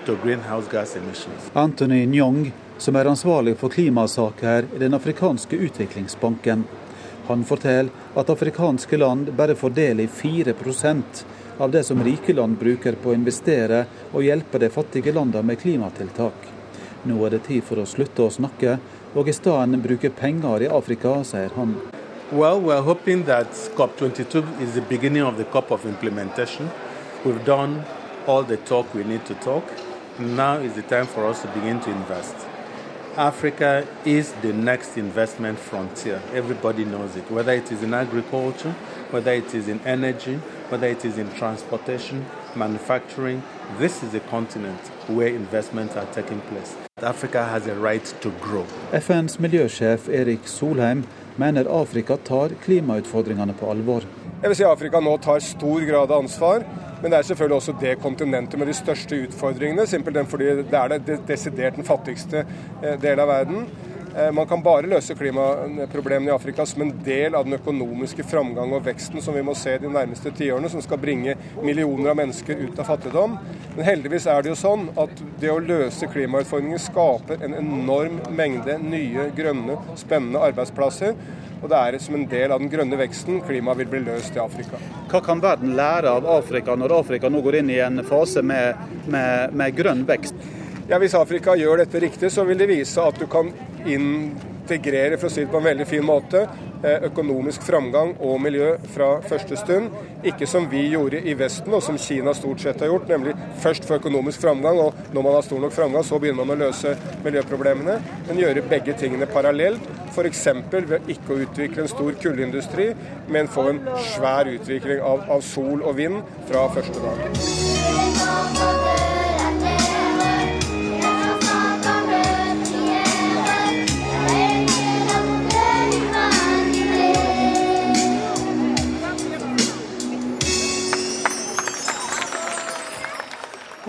to greenhouse gas emissions. Anthony Nyong, som er ansvarlig for klimasaker i Den afrikanske utviklingsbanken, han forteller at afrikanske land bare får del i 4% av det som rike land bruker på å investere og hjelpe de fattige landene med klimatiltak. Nå er det tid for å slutte å snakke, og i stedet bruke penger i Afrika, sier han. Well, we're hoping that COP22 is the beginning COP of implementation. We've done all the talk we need to talk. Now is the time for us to begin to invest. Africa is the next investment frontier. Everybody knows it, whether it is in agriculture, whether it is in energy, whether it is in transportation, manufacturing. This is a continent where investments are taking place. Africa has a right to grow. FNs miljøsjef Erik Solheim mener Afrika tar klimautfordringene på alvor. Jeg vil si Afrika nå tar stor grad av ansvar, men det er selvfølgelig også det kontinentet med de største utfordringene. Simpelthen fordi det er det desidert den fattigste delen av verden. Man kan bare løse klimaproblemene i Afrika som en del av den økonomiske framgang og veksten som vi må se de nærmeste tiårene, som skal bringe millioner av mennesker ut av fattigdom. Men heldigvis er det jo sånn at det å løse klimautfordringer skaper en enorm mengde nye, grønne, spennende arbeidsplasser. Og det er som en del av den grønne veksten klimaet vil bli løst i Afrika. Hva kan verden lære av Afrika når Afrika nå går inn i en fase med, med, med grønn vekst? Ja, Hvis Afrika gjør dette riktig, så vil det vise at du kan integrere for å si det på en veldig fin måte, økonomisk framgang og miljø fra første stund. Ikke som vi gjorde i Vesten, og som Kina stort sett har gjort, nemlig først få økonomisk framgang, og når man har stor nok framgang, så begynner man å løse miljøproblemene. Men gjøre begge tingene parallelt. F.eks. ved ikke å utvikle en stor kullindustri, men få en svær utvikling av, av sol og vind fra første dag.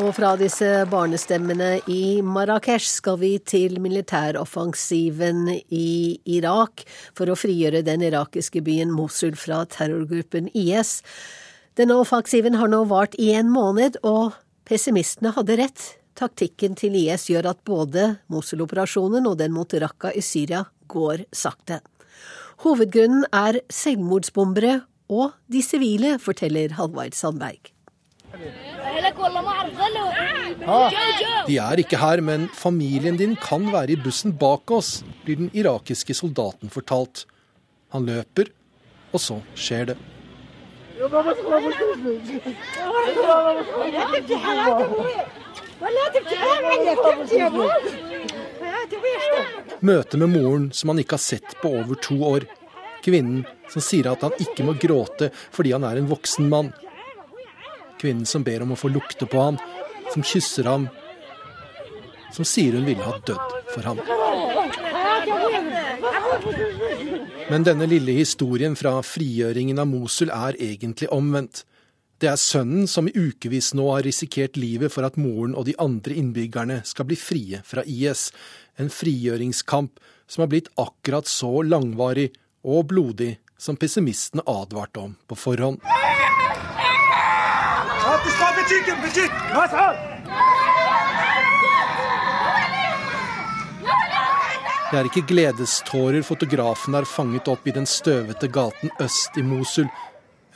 Og fra disse barnestemmene i Marrakech skal vi til militæroffensiven i Irak for å frigjøre den irakiske byen Mosul fra terrorgruppen IS. Denne offensiven har nå vart i en måned, og pessimistene hadde rett. Taktikken til IS gjør at både Mosul-operasjonen og den mot Raqqa i Syria går sakte. Hovedgrunnen er selvmordsbombere og de sivile, forteller Halvard Sandberg. De er ikke her, men familien din kan være i bussen bak oss, blir den irakiske soldaten fortalt. Han løper, og så skjer det. Møte med moren som han ikke har sett på over to år. Kvinnen som sier at han ikke må gråte fordi han er en voksen mann. Kvinnen som ber om å få lukte på ham, som kysser ham, som sier hun ville ha dødd for ham. Men denne lille historien fra frigjøringen av Mosul er egentlig omvendt. Det er sønnen som i ukevis nå har risikert livet for at moren og de andre innbyggerne skal bli frie fra IS. En frigjøringskamp som har blitt akkurat så langvarig og blodig som pessimistene advarte om på forhånd. Det er ikke gledestårer fotografen har fanget opp i den støvete gaten øst i Mosul.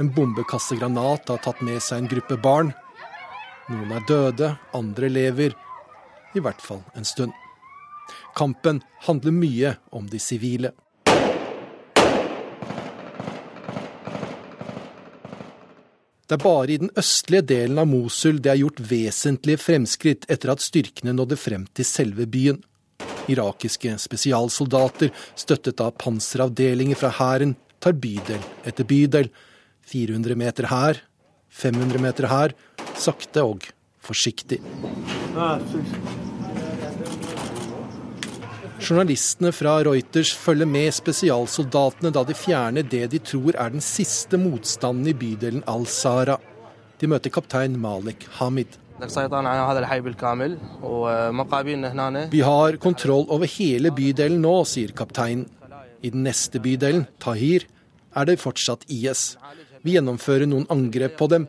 En bombekastegranat har tatt med seg en gruppe barn. Noen er døde, andre lever. I hvert fall en stund. Kampen handler mye om de sivile. Det er bare i den østlige delen av Mosul det er gjort vesentlige fremskritt etter at styrkene nådde frem til selve byen. Irakiske spesialsoldater, støttet av panseravdelinger fra hæren, tar bydel etter bydel. 400 meter her, 500 meter her. Sakte og forsiktig. Journalistene fra Reuters følger med spesialsoldatene da de fjerner det de tror er den siste motstanden i bydelen Al-Sara. De møter kaptein Malik Hamid. Vi har kontroll over hele bydelen nå, sier kapteinen. I den neste bydelen, Tahir, er det fortsatt IS. Vi gjennomfører noen angrep på dem,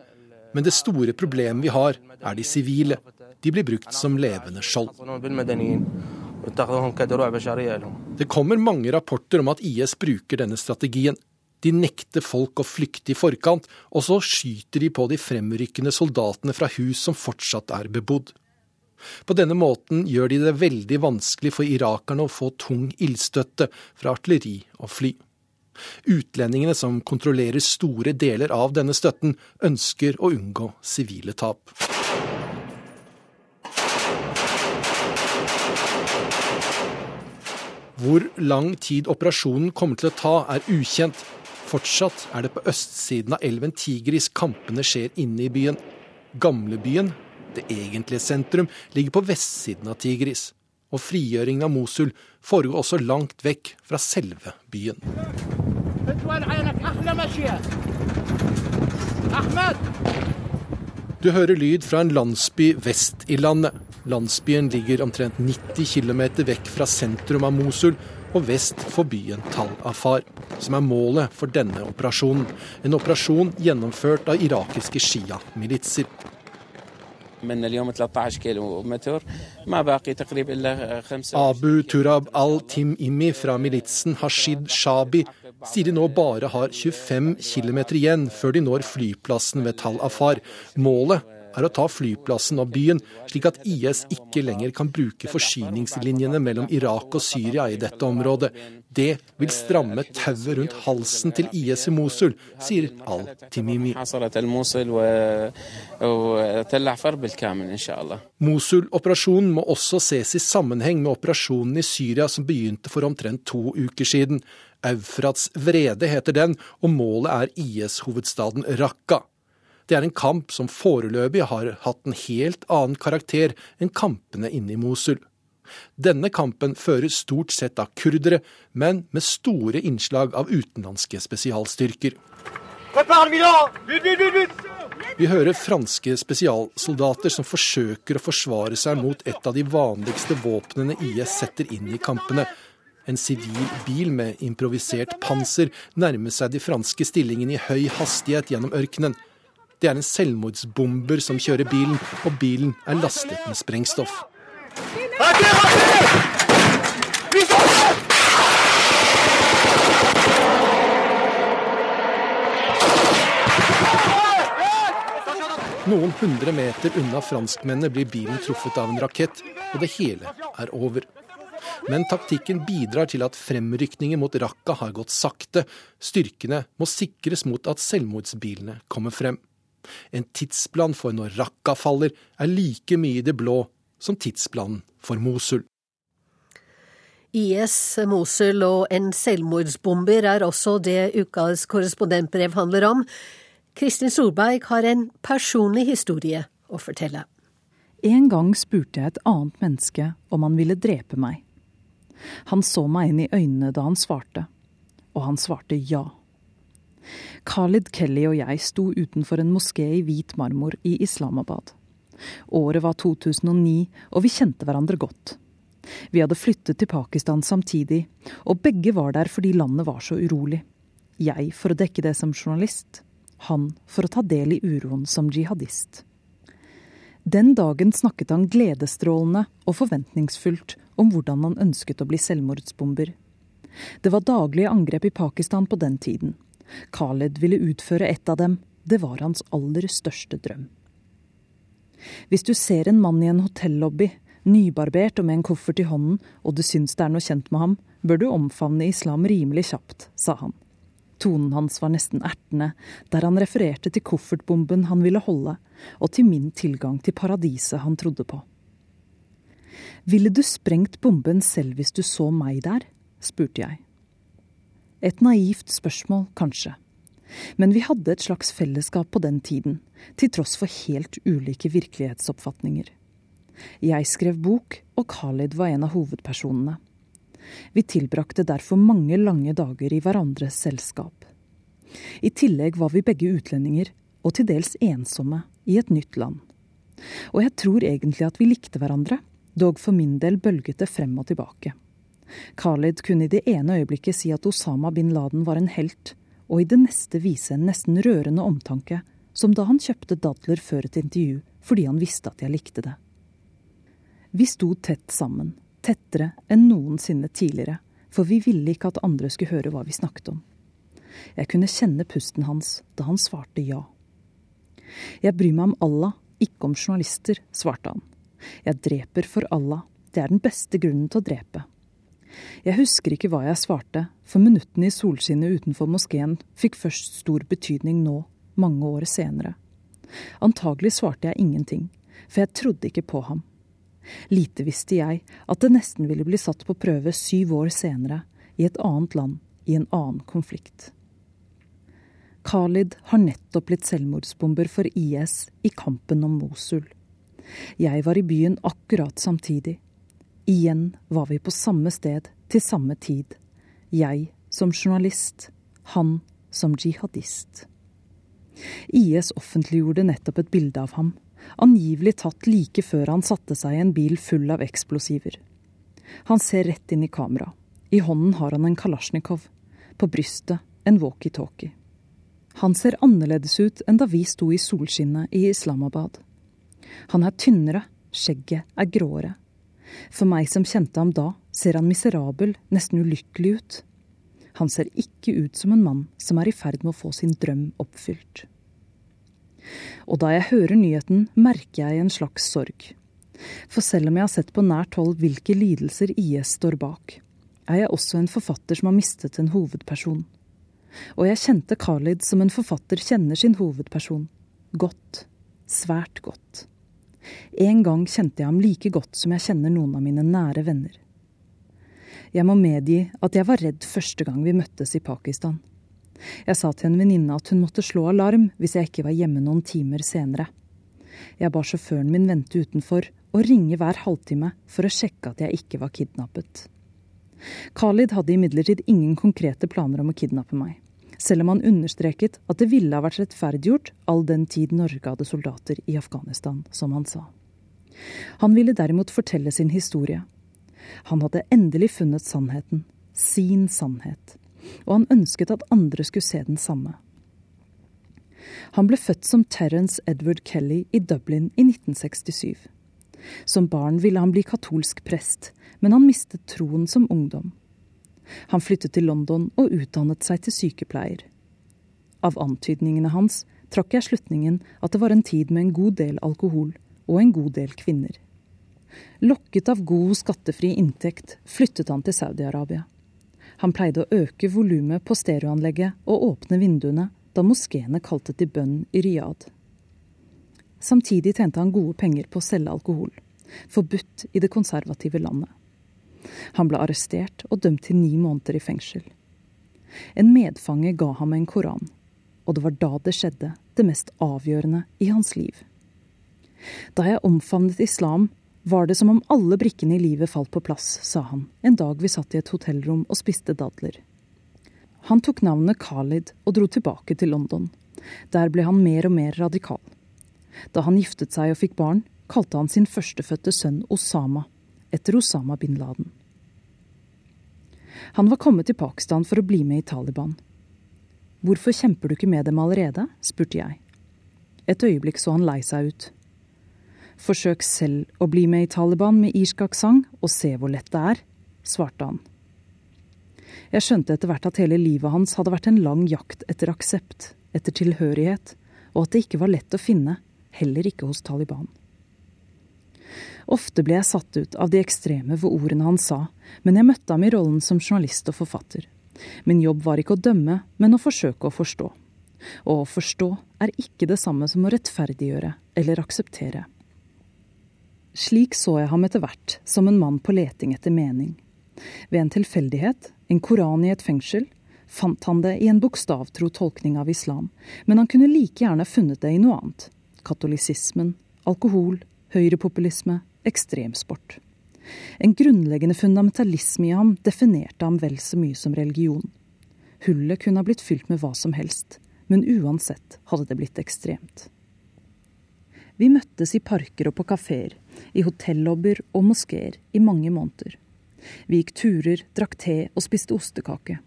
men det store problemet vi har, er de sivile. De blir brukt som levende skjold. Det kommer mange rapporter om at IS bruker denne strategien. De nekter folk å flykte i forkant, og så skyter de på de fremrykkende soldatene fra hus som fortsatt er bebodd. På denne måten gjør de det veldig vanskelig for irakerne å få tung ildstøtte fra artilleri og fly. Utlendingene som kontrollerer store deler av denne støtten, ønsker å unngå sivile tap. Hvor lang tid operasjonen kommer til å ta, er ukjent. Fortsatt er det på østsiden av elven Tigris kampene skjer inne i byen. Gamlebyen, det egentlige sentrum, ligger på vestsiden av Tigris. Og frigjøringen av Mosul foregår også langt vekk fra selve byen. Du hører lyd fra en landsby vest i landet. Landsbyen ligger omtrent 90 km vekk fra sentrum av Mosul og vest for byen Tal Afar, som er målet for denne operasjonen. En operasjon gjennomført av irakiske Shia-militser. Abu Turab al-Tim-Imi fra militsen Hashid Shabi sier de nå bare har 25 km igjen før de når flyplassen ved Tal Afar. Målet er å ta flyplassen og byen, slik at IS ikke lenger kan bruke forsyningslinjene mellom Irak og Syria i dette området. Det vil stramme tauet rundt halsen til IS i Mosul, sier al-Timimi. Mosul-operasjonen må også ses i sammenheng med operasjonen i Syria som begynte for omtrent to uker siden. Eufrats vrede heter den, og målet er IS-hovedstaden Raqqa. Det er en kamp som foreløpig har hatt en helt annen karakter enn kampene inne i Mosul. Denne kampen føres stort sett av kurdere, men med store innslag av utenlandske spesialstyrker. Vi hører franske spesialsoldater som forsøker å forsvare seg mot et av de vanligste våpnene IS setter inn i kampene. En sivil bil med improvisert panser nærmer seg de franske stillingene i høy hastighet gjennom ørkenen. Det er en selvmordsbomber som kjører bilen, og bilen er lastet med sprengstoff. Noen hundre meter unna franskmennene blir bilen truffet av en rakett, og det hele er over. Men taktikken bidrar til at fremrykningen mot Raqqa har gått sakte. Styrkene må sikres mot at selvmordsbilene kommer frem. En tidsplan for når Raqqa faller, er like mye i det blå som tidsplanen for Mosul. IS, Mosul og en selvmordsbomber er også det ukas korrespondentbrev handler om. Kristin Solberg har en personlig historie å fortelle. En gang spurte jeg et annet menneske om han ville drepe meg. Han så meg inn i øynene da han svarte, og han svarte ja. Khalid Kelly og jeg sto utenfor en moské i hvit marmor i Islamabad. Året var 2009, og vi kjente hverandre godt. Vi hadde flyttet til Pakistan samtidig, og begge var der fordi landet var så urolig. Jeg for å dekke det som journalist, han for å ta del i uroen som jihadist. Den dagen snakket han gledesstrålende og forventningsfullt om hvordan han ønsket å bli selvmordsbomber. Det var daglige angrep i Pakistan på den tiden. Khaled ville utføre et av dem. Det var hans aller største drøm. Hvis du ser en mann i en hotellobby, Nybarbert og med en koffert i hånden, og du syns det er noe kjent med ham, bør du omfavne islam rimelig kjapt, sa han. Tonen hans var nesten ertende, der han refererte til koffertbomben han ville holde, og til min tilgang til paradiset han trodde på. Ville du sprengt bomben selv hvis du så meg der? spurte jeg. Et naivt spørsmål, kanskje. Men vi hadde et slags fellesskap på den tiden, til tross for helt ulike virkelighetsoppfatninger. Jeg skrev bok, og Khalid var en av hovedpersonene. Vi tilbrakte derfor mange lange dager i hverandres selskap. I tillegg var vi begge utlendinger, og til dels ensomme, i et nytt land. Og jeg tror egentlig at vi likte hverandre, dog for min del bølget det frem og tilbake. Khalid kunne i det ene øyeblikket si at Osama bin Laden var en helt, og i det neste vise en nesten rørende omtanke, som da han kjøpte dadler før et intervju fordi han visste at jeg likte det. Vi sto tett sammen, tettere enn noensinne tidligere, for vi ville ikke at andre skulle høre hva vi snakket om. Jeg kunne kjenne pusten hans da han svarte ja. Jeg bryr meg om Allah, ikke om journalister, svarte han. Jeg dreper for Allah, det er den beste grunnen til å drepe. Jeg husker ikke hva jeg svarte, for minuttene i solskinnet utenfor moskeen fikk først stor betydning nå, mange år senere. Antagelig svarte jeg ingenting, for jeg trodde ikke på ham. Lite visste jeg at det nesten ville bli satt på prøve syv år senere, i et annet land, i en annen konflikt. Khalid har nettopp blitt selvmordsbomber for IS i kampen om Mosul. Jeg var i byen akkurat samtidig. Igjen var vi på samme sted til samme tid. Jeg som journalist, han som jihadist. IS offentliggjorde nettopp et bilde av ham angivelig tatt like før han satte seg i en bil full av eksplosiver. Han ser rett inn i kamera. I hånden har han en kalasjnikov. På brystet en walkietalkie. Han ser annerledes ut enn da vi sto i solskinnet i Islamabad. Han er tynnere, skjegget er gråere. For meg som kjente ham da, ser han miserabel, nesten ulykkelig ut. Han ser ikke ut som en mann som er i ferd med å få sin drøm oppfylt. Og da jeg hører nyheten, merker jeg en slags sorg. For selv om jeg har sett på nært hold hvilke lidelser IS står bak, er jeg også en forfatter som har mistet en hovedperson. Og jeg kjente Khalid som en forfatter kjenner sin hovedperson. Godt. Svært godt. En gang kjente jeg ham like godt som jeg kjenner noen av mine nære venner. Jeg må medgi at jeg var redd første gang vi møttes i Pakistan. Jeg sa til en venninne at hun måtte slå alarm hvis jeg ikke var hjemme noen timer senere. Jeg ba sjåføren min vente utenfor og ringe hver halvtime for å sjekke at jeg ikke var kidnappet. Khalid hadde imidlertid ingen konkrete planer om å kidnappe meg, selv om han understreket at det ville ha vært rettferdiggjort all den tid Norge hadde soldater i Afghanistan, som han sa. Han ville derimot fortelle sin historie. Han hadde endelig funnet sannheten, sin sannhet, og han ønsket at andre skulle se den samme. Han ble født som Terence Edward Kelly i Dublin i 1967. Som barn ville han bli katolsk prest, men han mistet troen som ungdom. Han flyttet til London og utdannet seg til sykepleier. Av antydningene hans trakk jeg slutningen at det var en tid med en god del alkohol og en god del kvinner. Lokket av god skattefri inntekt flyttet han til Saudi-Arabia. Han pleide å øke volumet på stereoanlegget og åpne vinduene da moskeene kalte til bønn i Riyadh. Samtidig tjente han gode penger på å selge alkohol, forbudt i det konservative landet. Han ble arrestert og dømt til ni måneder i fengsel. En medfange ga ham en koran, og det var da det skjedde, det mest avgjørende i hans liv. Da jeg omfavnet islam, var det som om alle brikkene i livet falt på plass, sa han en dag vi satt i et hotellrom og spiste dadler. Han tok navnet Khalid og dro tilbake til London. Der ble han mer og mer radikal. Da han giftet seg og fikk barn, kalte han sin førstefødte sønn Osama, etter Osama bin Laden. Han var kommet til Pakistan for å bli med i Taliban. Hvorfor kjemper du ikke med dem allerede? spurte jeg. Et øyeblikk så han lei seg ut. Forsøk selv å bli med i Taliban med irsk aksent, og se hvor lett det er, svarte han. Jeg skjønte etter hvert at hele livet hans hadde vært en lang jakt etter aksept, etter tilhørighet, og at det ikke var lett å finne, heller ikke hos Taliban. Ofte ble jeg satt ut av de ekstreme ved ordene han sa, men jeg møtte ham i rollen som journalist og forfatter. Min jobb var ikke å dømme, men å forsøke å forstå. Og å forstå er ikke det samme som å rettferdiggjøre eller akseptere. Slik så jeg ham etter hvert, som en mann på leting etter mening. Ved en tilfeldighet, en koran i et fengsel, fant han det i en bokstavtro tolkning av islam, men han kunne like gjerne funnet det i noe annet. Katolisismen, alkohol, høyrepopulisme, ekstremsport. En grunnleggende fundamentalisme i ham definerte ham vel så mye som religion. Hullet kunne ha blitt fylt med hva som helst, men uansett hadde det blitt ekstremt. Vi møttes i parker og på kafeer, i hotellobber og moskeer i mange måneder. Vi gikk turer, drakk te og spiste ostekake.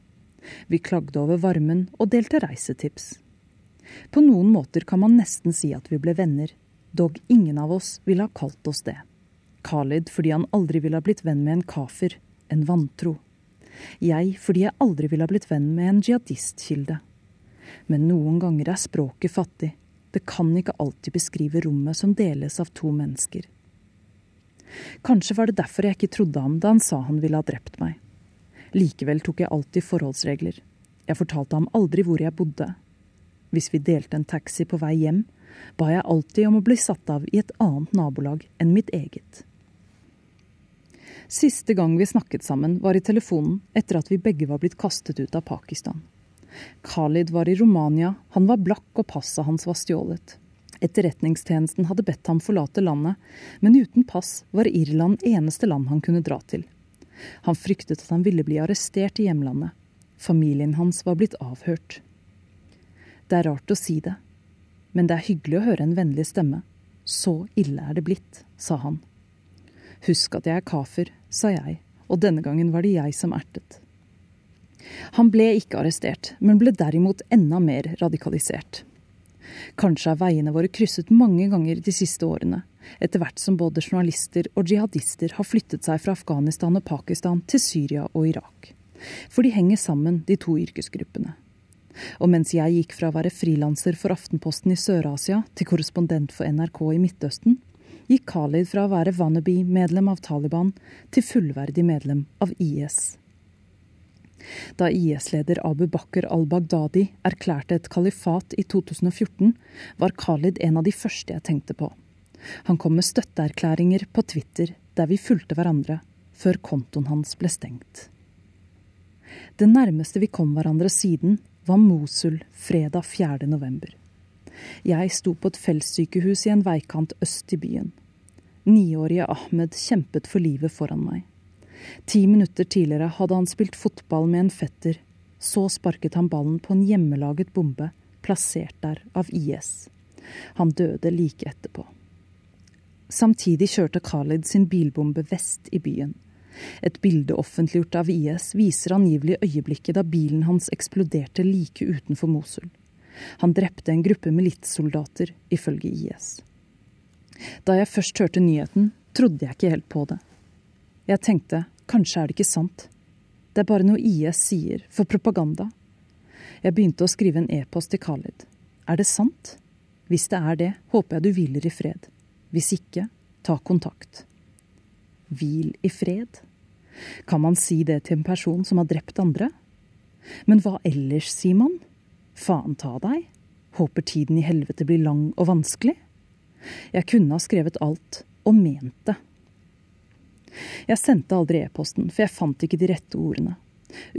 Vi klagde over varmen og delte reisetips. På noen måter kan man nesten si at vi ble venner, dog ingen av oss ville ha kalt oss det. Khalid fordi han aldri ville ha blitt venn med en kafir, en vantro. Jeg fordi jeg aldri ville ha blitt venn med en jihadistkilde. Men noen ganger er språket fattig. Det kan ikke alltid beskrive rommet som deles av to mennesker. Kanskje var det derfor jeg ikke trodde ham da han sa han ville ha drept meg. Likevel tok jeg alltid forholdsregler. Jeg fortalte ham aldri hvor jeg bodde. Hvis vi delte en taxi på vei hjem, ba jeg alltid om å bli satt av i et annet nabolag enn mitt eget. Siste gang vi snakket sammen, var i telefonen etter at vi begge var blitt kastet ut av Pakistan. Khalid var i Romania, han var blakk og passet hans var stjålet. Etterretningstjenesten hadde bedt ham forlate landet, men uten pass var Irland eneste land han kunne dra til. Han fryktet at han ville bli arrestert i hjemlandet. Familien hans var blitt avhørt. Det er rart å si det, men det er hyggelig å høre en vennlig stemme. Så ille er det blitt, sa han. Husk at jeg er kafir, sa jeg, og denne gangen var det jeg som ertet. Han ble ikke arrestert, men ble derimot enda mer radikalisert. Kanskje er veiene våre krysset mange ganger de siste årene, etter hvert som både journalister og jihadister har flyttet seg fra Afghanistan og Pakistan til Syria og Irak. For de henger sammen, de to yrkesgruppene. Og mens jeg gikk fra å være frilanser for Aftenposten i Sør-Asia til korrespondent for NRK i Midtøsten, gikk Khalid fra å være wannabe-medlem av Taliban til fullverdig medlem av IS. Da IS-leder Abu Bakr al-Baghdadi erklærte et kalifat i 2014, var Khalid en av de første jeg tenkte på. Han kom med støtteerklæringer på Twitter der vi fulgte hverandre, før kontoen hans ble stengt. Det nærmeste vi kom hverandre siden, var Mosul fredag 4. november. Jeg sto på et feltsykehus i en veikant øst i byen. Niårige Ahmed kjempet for livet foran meg. Ti minutter tidligere hadde han spilt fotball med en fetter. Så sparket han ballen på en hjemmelaget bombe, plassert der av IS. Han døde like etterpå. Samtidig kjørte Khalid sin bilbombe vest i byen. Et bilde offentliggjort av IS viser angivelig øyeblikket da bilen hans eksploderte like utenfor Mosul. Han drepte en gruppe militssoldater, ifølge IS. Da jeg først hørte nyheten, trodde jeg ikke helt på det. Jeg tenkte kanskje er det ikke sant. Det er bare noe IS sier for propaganda. Jeg begynte å skrive en e-post til Khalid. Er det sant? Hvis det er det, håper jeg du hviler i fred. Hvis ikke, ta kontakt. Hvil i fred? Kan man si det til en person som har drept andre? Men hva ellers, sier man? Faen ta deg? Håper tiden i helvete blir lang og vanskelig? Jeg kunne ha skrevet alt, og ment det. Jeg sendte aldri e-posten, for jeg fant ikke de rette ordene.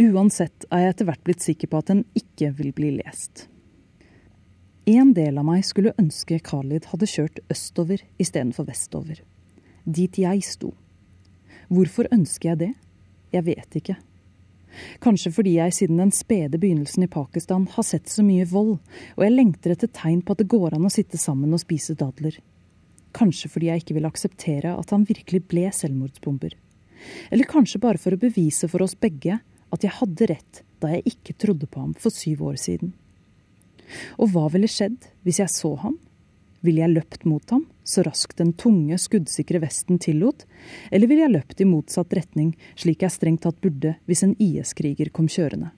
Uansett er jeg etter hvert blitt sikker på at den ikke vil bli lest. En del av meg skulle ønske Khalid hadde kjørt østover istedenfor vestover. Dit jeg sto. Hvorfor ønsker jeg det? Jeg vet ikke. Kanskje fordi jeg siden den spede begynnelsen i Pakistan har sett så mye vold, og jeg lengter etter tegn på at det går an å sitte sammen og spise dadler. Kanskje fordi jeg ikke vil akseptere at han virkelig ble selvmordsbomber. Eller kanskje bare for å bevise for oss begge at jeg hadde rett da jeg ikke trodde på ham for syv år siden. Og hva ville skjedd hvis jeg så ham? Ville jeg løpt mot ham, så raskt den tunge, skuddsikre vesten tillot, eller ville jeg løpt i motsatt retning, slik jeg strengt tatt burde hvis en IS-kriger kom kjørende?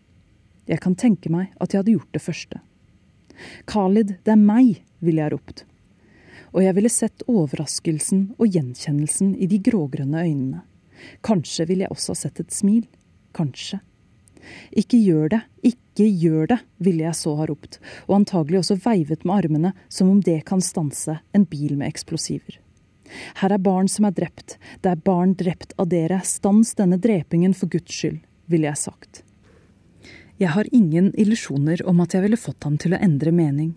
Jeg kan tenke meg at jeg hadde gjort det første. Khalid, det er meg, ville jeg ropt Og jeg ville sett overraskelsen og gjenkjennelsen i de grågrønne øynene. Kanskje ville jeg også sett et smil. Kanskje. Ikke gjør det, ikke gjør det, ville jeg så ha ropt, og antagelig også veivet med armene som om det kan stanse en bil med eksplosiver. Her er barn som er drept, det er barn drept av dere, stans denne drepingen for Guds skyld, ville jeg sagt. Jeg har ingen illusjoner om at jeg ville fått ham til å endre mening.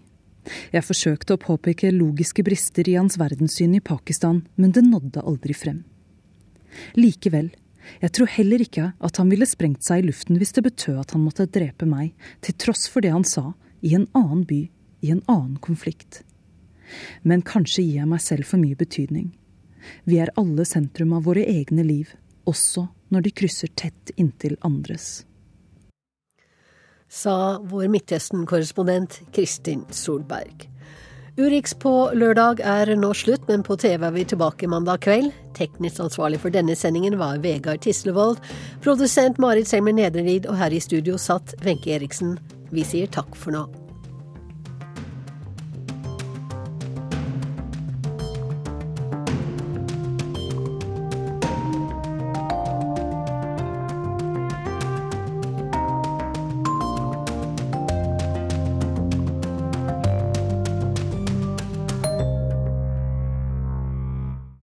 Jeg forsøkte å påpeke logiske brister i hans verdenssyn i Pakistan, men det nådde aldri frem. Likevel, jeg tror heller ikke at han ville sprengt seg i luften hvis det betød at han måtte drepe meg, til tross for det han sa, i en annen by, i en annen konflikt. Men kanskje gir jeg meg selv for mye betydning. Vi er alle sentrum av våre egne liv, også når de krysser tett inntil andres. Sa vår Midtøsten-korrespondent Kristin Solberg. Urix på lørdag er nå slutt, men på TV er vi tilbake mandag kveld. Teknisk ansvarlig for denne sendingen var Vegard Tislevold. Produsent Marit Selmer Nedrelid, og her i studio satt Wenche Eriksen. Vi sier takk for nå.